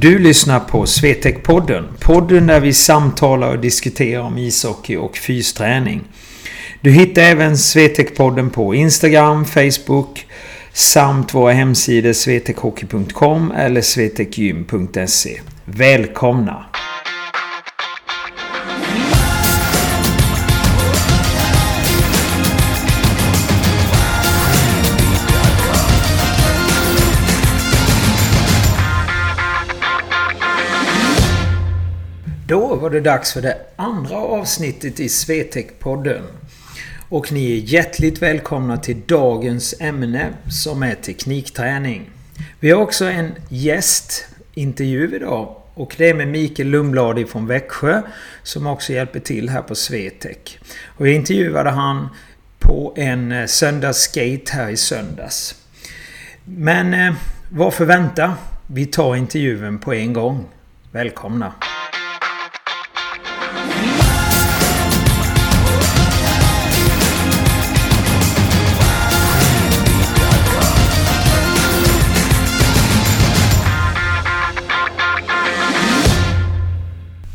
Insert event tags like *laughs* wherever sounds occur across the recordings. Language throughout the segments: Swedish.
Du lyssnar på Swetec-podden. Podden där vi samtalar och diskuterar om ishockey och fysträning. Du hittar även Swetec-podden på Instagram, Facebook samt våra hemsidor swetechhockey.com eller swetechgym.se. Välkomna! Var det dags för det andra avsnittet i Swetec-podden. Och ni är hjärtligt välkomna till dagens ämne som är teknikträning. Vi har också en gästintervju idag och det är med Mikael Lundblad från Växjö som också hjälper till här på Swetec. Och jag intervjuade han på en eh, söndagsskate här i söndags. Men eh, varför vänta? Vi tar intervjun på en gång. Välkomna!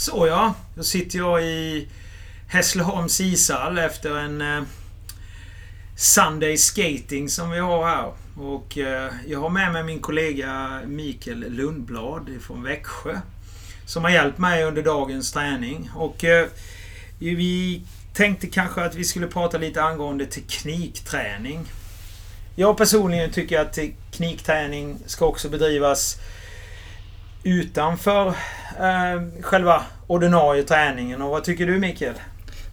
Så ja, då sitter jag i Hässleholms ishall efter en eh, Sunday Skating som vi har här. Och eh, jag har med mig min kollega Mikael Lundblad från Växjö. Som har hjälpt mig under dagens träning. Och eh, vi tänkte kanske att vi skulle prata lite angående teknikträning. Jag personligen tycker att teknikträning ska också bedrivas utanför eh, själva ordinarie träningen. Och vad tycker du Mikael?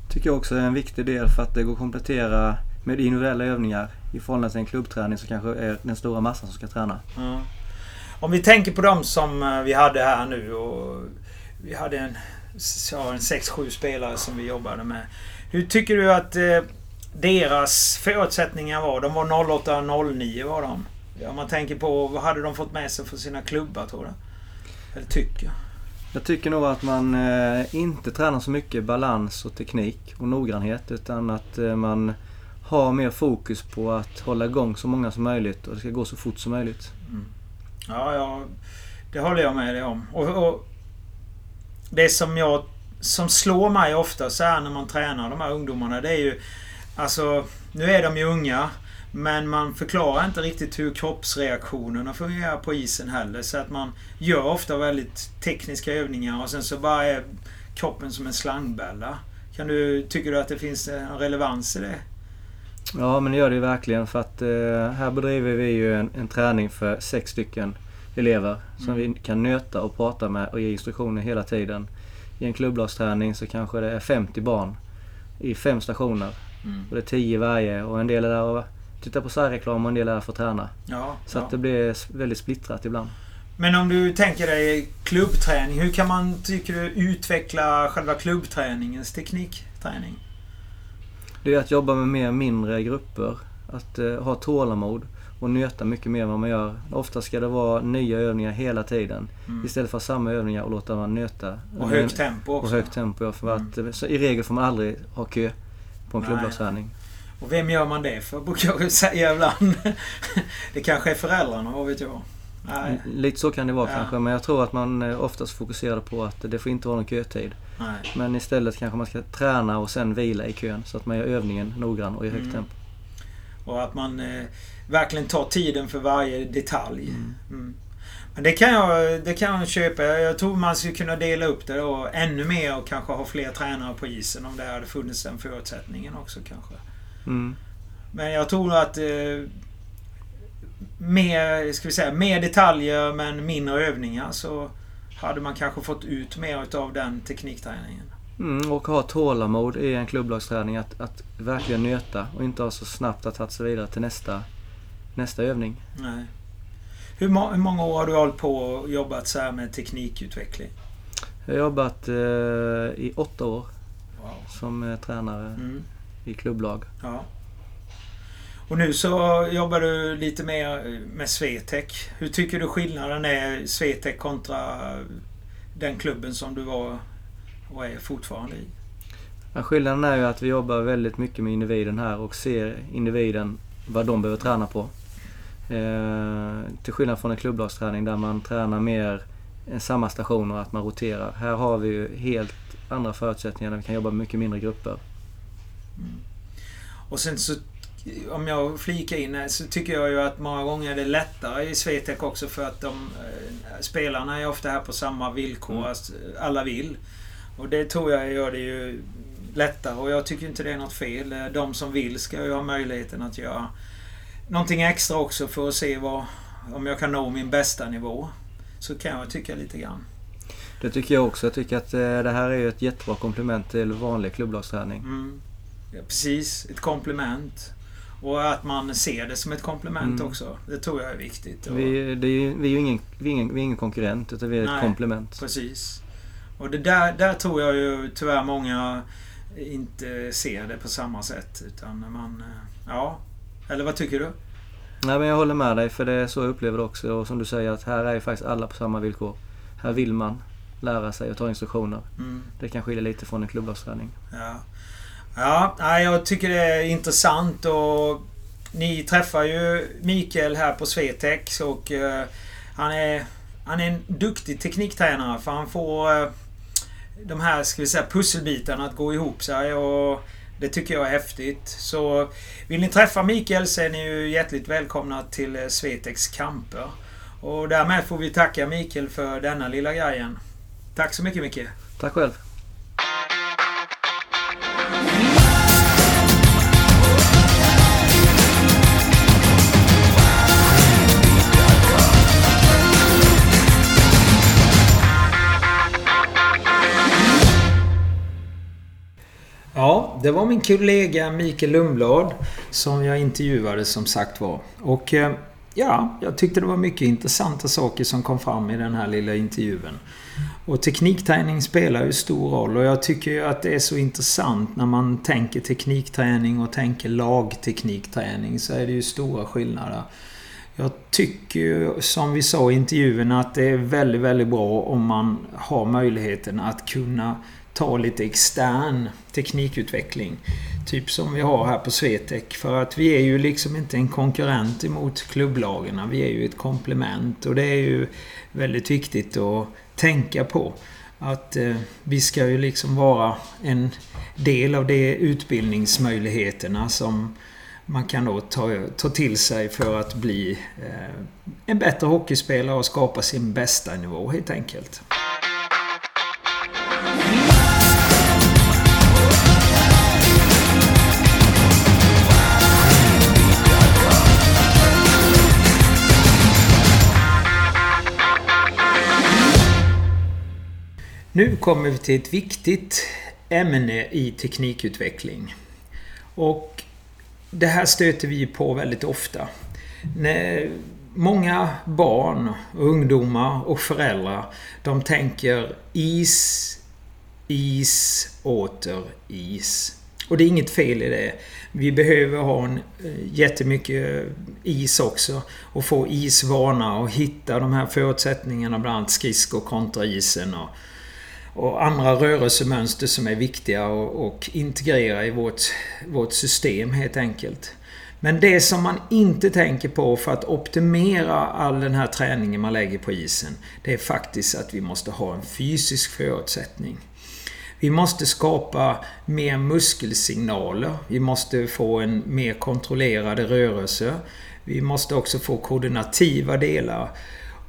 Tycker jag också är en viktig del för att det går att komplettera med individuella övningar i förhållande till en klubbträning som kanske är den stora massan som ska träna. Mm. Om vi tänker på dem som eh, vi hade här nu och vi hade en, ja, en 6-7 spelare som vi jobbade med. Hur tycker du att eh, deras förutsättningar var? De var 08-09 var de. Om man tänker på vad hade de fått med sig för sina klubbar tror du? Eller tycker? Jag tycker nog att man eh, inte tränar så mycket balans och teknik och noggrannhet utan att eh, man har mer fokus på att hålla igång så många som möjligt och det ska gå så fort som möjligt. Mm. Ja, ja, det håller jag med dig om. Och, och, det som jag som slår mig ofta så här när man tränar de här ungdomarna det är ju Alltså, nu är de ju unga. Men man förklarar inte riktigt hur kroppsreaktionerna fungerar på isen heller. Så att man gör ofta väldigt tekniska övningar och sen så bara är kroppen som en slangbälla. Kan du, tycker du att det finns en relevans i det? Ja, men det gör det ju verkligen för att eh, här bedriver vi ju en, en, träning för sex stycken elever som mm. vi kan nöta och prata med och ge instruktioner hela tiden. I en klubblagsträning så kanske det är 50 barn i fem stationer. Mm. Och det är 10 varje och en del är där och tittar på särreklam och en del är för att träna. Ja, så ja. att det blir väldigt splittrat ibland. Men om du tänker dig klubbträning. Hur kan man, tycker du, utveckla själva klubbträningens teknikträning? Det är att jobba med mer mindre grupper. Att uh, ha tålamod och nöta mycket mer än vad man gör. Ofta ska det vara nya övningar hela tiden. Mm. Istället för samma övningar och låta man nöta. Och högt tempo också. Och högt tempo, ja. För mm. att, så I regel får man aldrig ha kö på en klubblagsträning. Och vem gör man det för, brukar jag säga ibland. *laughs* det kanske är föräldrarna, vad vet jag. Nej. Lite så kan det vara ja. kanske, men jag tror att man eh, oftast fokuserar på att det får inte vara någon kötid. Nej. Men istället kanske man ska träna och sen vila i kön så att man gör övningen noggrann och i högt mm. tempo. Och att man eh, verkligen tar tiden för varje detalj. Mm. Mm. Men det kan, jag, det kan jag köpa. Jag tror man skulle kunna dela upp det då ännu mer och kanske ha fler tränare på isen om det hade funnits den förutsättningen också kanske. Mm. Men jag tror att eh, mer, ska vi säga, mer detaljer men mindre övningar så hade man kanske fått ut mer utav den teknikträningen. Mm, och ha tålamod i en klubblagsträning. Att, att verkligen nöta och inte ha så snabbt att ta sig vidare till nästa, nästa övning. Nej. Hur, må hur många år har du hållit på och jobbat så här med teknikutveckling? Jag har jobbat eh, i åtta år wow. som eh, tränare. Mm i klubblag. Ja. Och nu så jobbar du lite mer med Swetec. Hur tycker du skillnaden är Swetec kontra den klubben som du var och är fortfarande i? Ja, skillnaden är ju att vi jobbar väldigt mycket med individen här och ser individen vad de behöver träna på. Eh, till skillnad från en klubblagsträning där man tränar mer en samma station och att man roterar. Här har vi ju helt andra förutsättningar där vi kan jobba med mycket mindre grupper. Mm. Och sen så om jag flikar in så tycker jag ju att många gånger är det lättare i Swetec också för att de eh, spelarna är ofta här på samma villkor. Mm. Alla vill. Och det tror jag gör det ju lättare och jag tycker inte det är något fel. De som vill ska ju ha möjligheten att göra någonting extra också för att se vad, om jag kan nå min bästa nivå. Så kan jag tycka lite grann. Det tycker jag också. Jag tycker att eh, det här är ett jättebra komplement till vanlig klubblagsträning. Mm. Ja, precis, ett komplement. Och att man ser det som ett komplement mm. också. Det tror jag är viktigt. Vi, är, vi är ju ingen, vi är ingen, vi är ingen konkurrent utan vi är Nej, ett komplement. Precis. Och det där, där tror jag ju tyvärr många inte ser det på samma sätt. Utan man... Eh, ja. Eller vad tycker du? Nej men jag håller med dig för det är så jag upplever det också. Och som du säger att här är ju faktiskt alla på samma villkor. Här vill man lära sig och ta instruktioner. Mm. Det kan skilja lite från en klubblagsträning. Ja. Ja, jag tycker det är intressant och ni träffar ju Mikael här på Svetex och eh, han är, han är en duktig tekniktränare för han får eh, de här, ska vi säga, pusselbitarna att gå ihop sig och det tycker jag är häftigt. Så vill ni träffa Mikael så är ni ju hjärtligt välkomna till eh, Svetex kamper. Och därmed får vi tacka Mikael för denna lilla grejen. Tack så mycket Micke. Tack själv. Ja, det var min kollega Mikael Lundblad som jag intervjuade som sagt var. Och eh, ja, jag tyckte det var mycket intressanta saker som kom fram i den här lilla intervjun. Och teknikträning spelar ju stor roll och jag tycker ju att det är så intressant när man tänker teknikträning och tänker lagteknikträning så är det ju stora skillnader. Jag tycker ju, som vi sa i intervjun, att det är väldigt, väldigt bra om man har möjligheten att kunna ta lite extern teknikutveckling. Typ som vi har här på Swetec. För att vi är ju liksom inte en konkurrent emot klubblagarna. Vi är ju ett komplement och det är ju väldigt viktigt att tänka på. Att eh, vi ska ju liksom vara en del av de utbildningsmöjligheterna som man kan då ta, ta till sig för att bli eh, en bättre hockeyspelare och skapa sin bästa nivå helt enkelt. Nu kommer vi till ett viktigt ämne i teknikutveckling. Och det här stöter vi på väldigt ofta. När många barn, ungdomar och föräldrar de tänker is, is, åter is. Och det är inget fel i det. Vi behöver ha en, eh, jättemycket eh, is också. Och få isvana och hitta de här förutsättningarna, bland annat skridskor kontra isen. Och, och andra rörelsemönster som är viktiga att integrera i vårt, vårt system helt enkelt. Men det som man inte tänker på för att optimera all den här träningen man lägger på isen, det är faktiskt att vi måste ha en fysisk förutsättning. Vi måste skapa mer muskelsignaler. Vi måste få en mer kontrollerade rörelse. Vi måste också få koordinativa delar.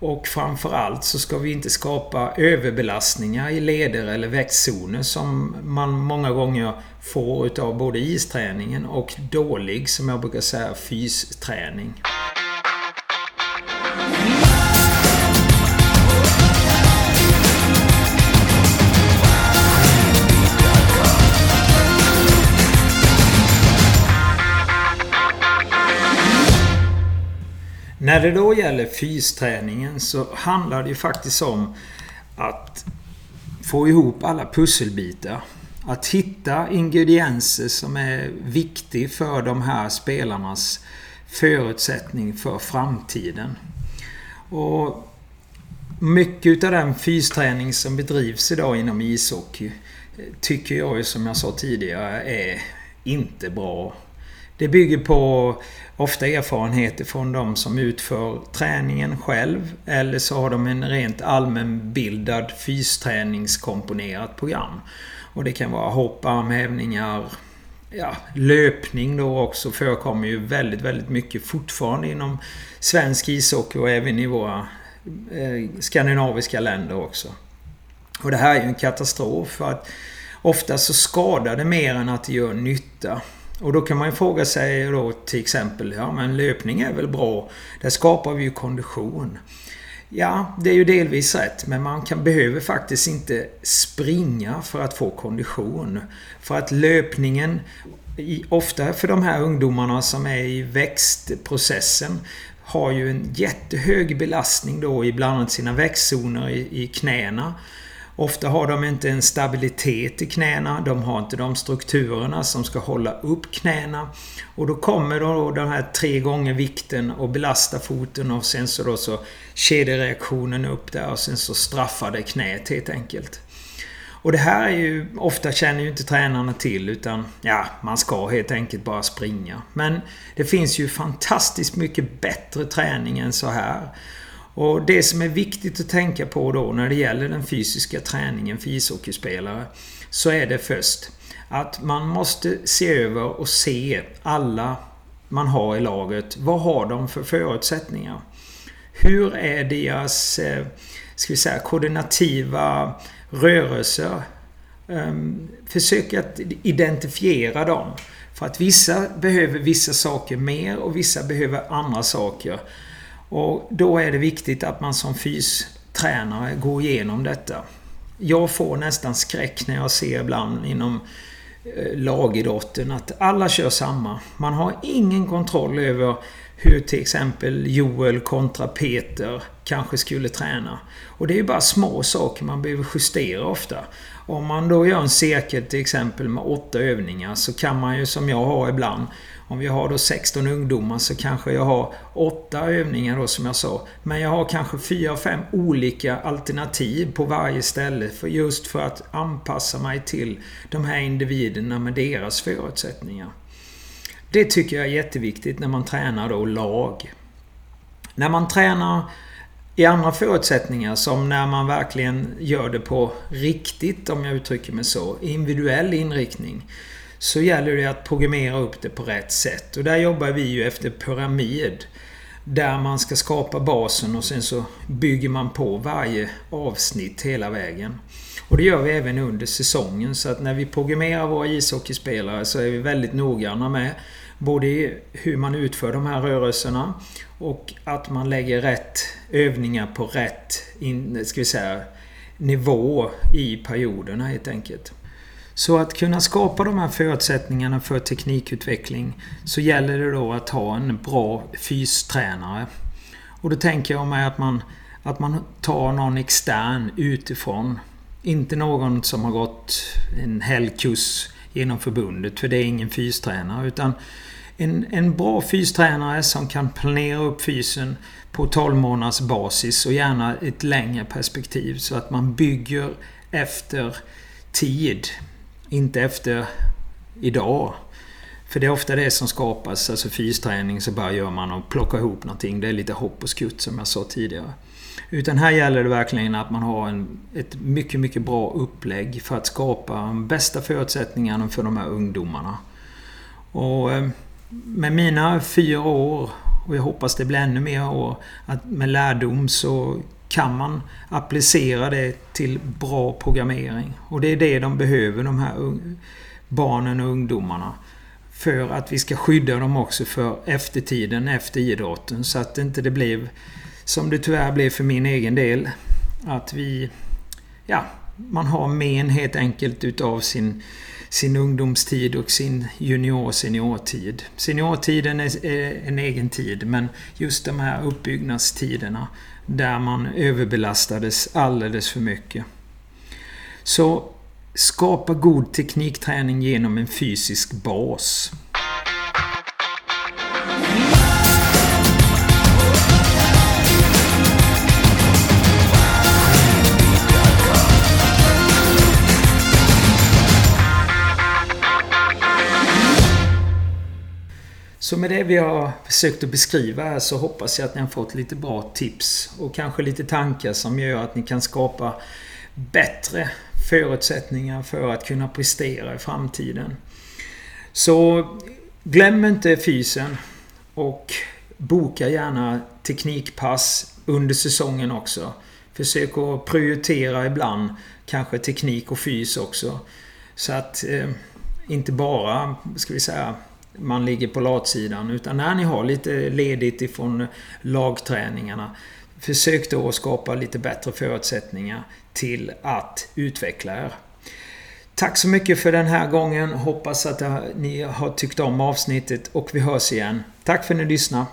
Och framförallt så ska vi inte skapa överbelastningar i leder eller växtzoner som man många gånger får utav både isträningen och dålig, som jag brukar säga, fysträning. När det då gäller fysträningen så handlar det ju faktiskt om att få ihop alla pusselbitar. Att hitta ingredienser som är viktiga för de här spelarnas förutsättning för framtiden. Och mycket av den fysträning som bedrivs idag inom ishockey eh, tycker jag ju som jag sa tidigare är inte bra det bygger på ofta erfarenheter från de som utför träningen själv. Eller så har de en rent allmänbildad fysträningskomponerat program. Och det kan vara hopp, armhävningar, ja, löpning då också förekommer ju väldigt, väldigt mycket fortfarande inom svensk ishockey och även i våra eh, skandinaviska länder också. Och det här är ju en katastrof för att ofta så skadar det mer än att det gör nytta. Och då kan man ju fråga sig då till exempel, ja men löpning är väl bra? Där skapar vi ju kondition. Ja, det är ju delvis rätt. Men man kan, behöver faktiskt inte springa för att få kondition. För att löpningen, ofta för de här ungdomarna som är i växtprocessen, har ju en jättehög belastning då i bland annat sina växtzoner i, i knäna. Ofta har de inte en stabilitet i knäna. De har inte de strukturerna som ska hålla upp knäna. Och då kommer då den här tre gånger vikten och belastar foten och sen så då så kedjereaktionen upp där och sen så straffar det knät helt enkelt. Och det här är ju... Ofta känner ju inte tränarna till utan ja, man ska helt enkelt bara springa. Men det finns ju fantastiskt mycket bättre träning än så här. Och det som är viktigt att tänka på då när det gäller den fysiska träningen för ishockeyspelare så är det först att man måste se över och se alla man har i laget. Vad har de för förutsättningar? Hur är deras, eh, ska vi säga, koordinativa rörelser? Ehm, försök att identifiera dem. För att vissa behöver vissa saker mer och vissa behöver andra saker. Och då är det viktigt att man som fystränare går igenom detta. Jag får nästan skräck när jag ser ibland inom eh, lagidrotten att alla kör samma. Man har ingen kontroll över hur till exempel Joel kontra Peter kanske skulle träna. Och det är ju bara små saker man behöver justera ofta. Om man då gör en cirkel till exempel med åtta övningar så kan man ju som jag har ibland om vi har då 16 ungdomar så kanske jag har åtta övningar då som jag sa. Men jag har kanske 4-5 olika alternativ på varje ställe för just för att anpassa mig till de här individerna med deras förutsättningar. Det tycker jag är jätteviktigt när man tränar då lag. När man tränar i andra förutsättningar som när man verkligen gör det på riktigt om jag uttrycker mig så. Individuell inriktning så gäller det att programmera upp det på rätt sätt. Och där jobbar vi ju efter pyramid. Där man ska skapa basen och sen så bygger man på varje avsnitt hela vägen. Och det gör vi även under säsongen. Så att när vi programmerar våra ishockeyspelare så är vi väldigt noggranna med både hur man utför de här rörelserna och att man lägger rätt övningar på rätt in, ska vi säga, nivå i perioderna helt enkelt. Så att kunna skapa de här förutsättningarna för teknikutveckling så gäller det då att ha en bra fystränare. Och då tänker jag mig att man, att man tar någon extern utifrån. Inte någon som har gått en helgkurs genom förbundet, för det är ingen fystränare. Utan en, en bra fystränare som kan planera upp fysen på 12 månaders basis och gärna ett längre perspektiv så att man bygger efter tid. Inte efter idag. För det är ofta det som skapas. Alltså fysträning så bara gör man och plockar ihop någonting. Det är lite hopp och skutt som jag sa tidigare. Utan här gäller det verkligen att man har en, ett mycket, mycket bra upplägg för att skapa de bästa förutsättningarna för de här ungdomarna. Och eh, med mina fyra år, och jag hoppas det blir ännu mer år, att med lärdom så kan man applicera det till bra programmering. Och det är det de behöver, de här barnen och ungdomarna. För att vi ska skydda dem också för eftertiden, efter idrotten. Så att det inte det blev, som det tyvärr blev för min egen del, att vi... Ja, man har men helt enkelt utav sin, sin ungdomstid och sin junior seniortid. Seniortiden är en egen tid men just de här uppbyggnadstiderna där man överbelastades alldeles för mycket. Så skapa god teknikträning genom en fysisk bas. Så med det vi har försökt att beskriva här så hoppas jag att ni har fått lite bra tips och kanske lite tankar som gör att ni kan skapa bättre förutsättningar för att kunna prestera i framtiden. Så glöm inte fysen och boka gärna teknikpass under säsongen också. Försök att prioritera ibland kanske teknik och fys också. Så att eh, inte bara, ska vi säga, man ligger på latsidan. Utan när ni har lite ledigt ifrån lagträningarna. Försök då att skapa lite bättre förutsättningar till att utveckla er. Tack så mycket för den här gången. Hoppas att ni har tyckt om avsnittet och vi hörs igen. Tack för att ni lyssnade.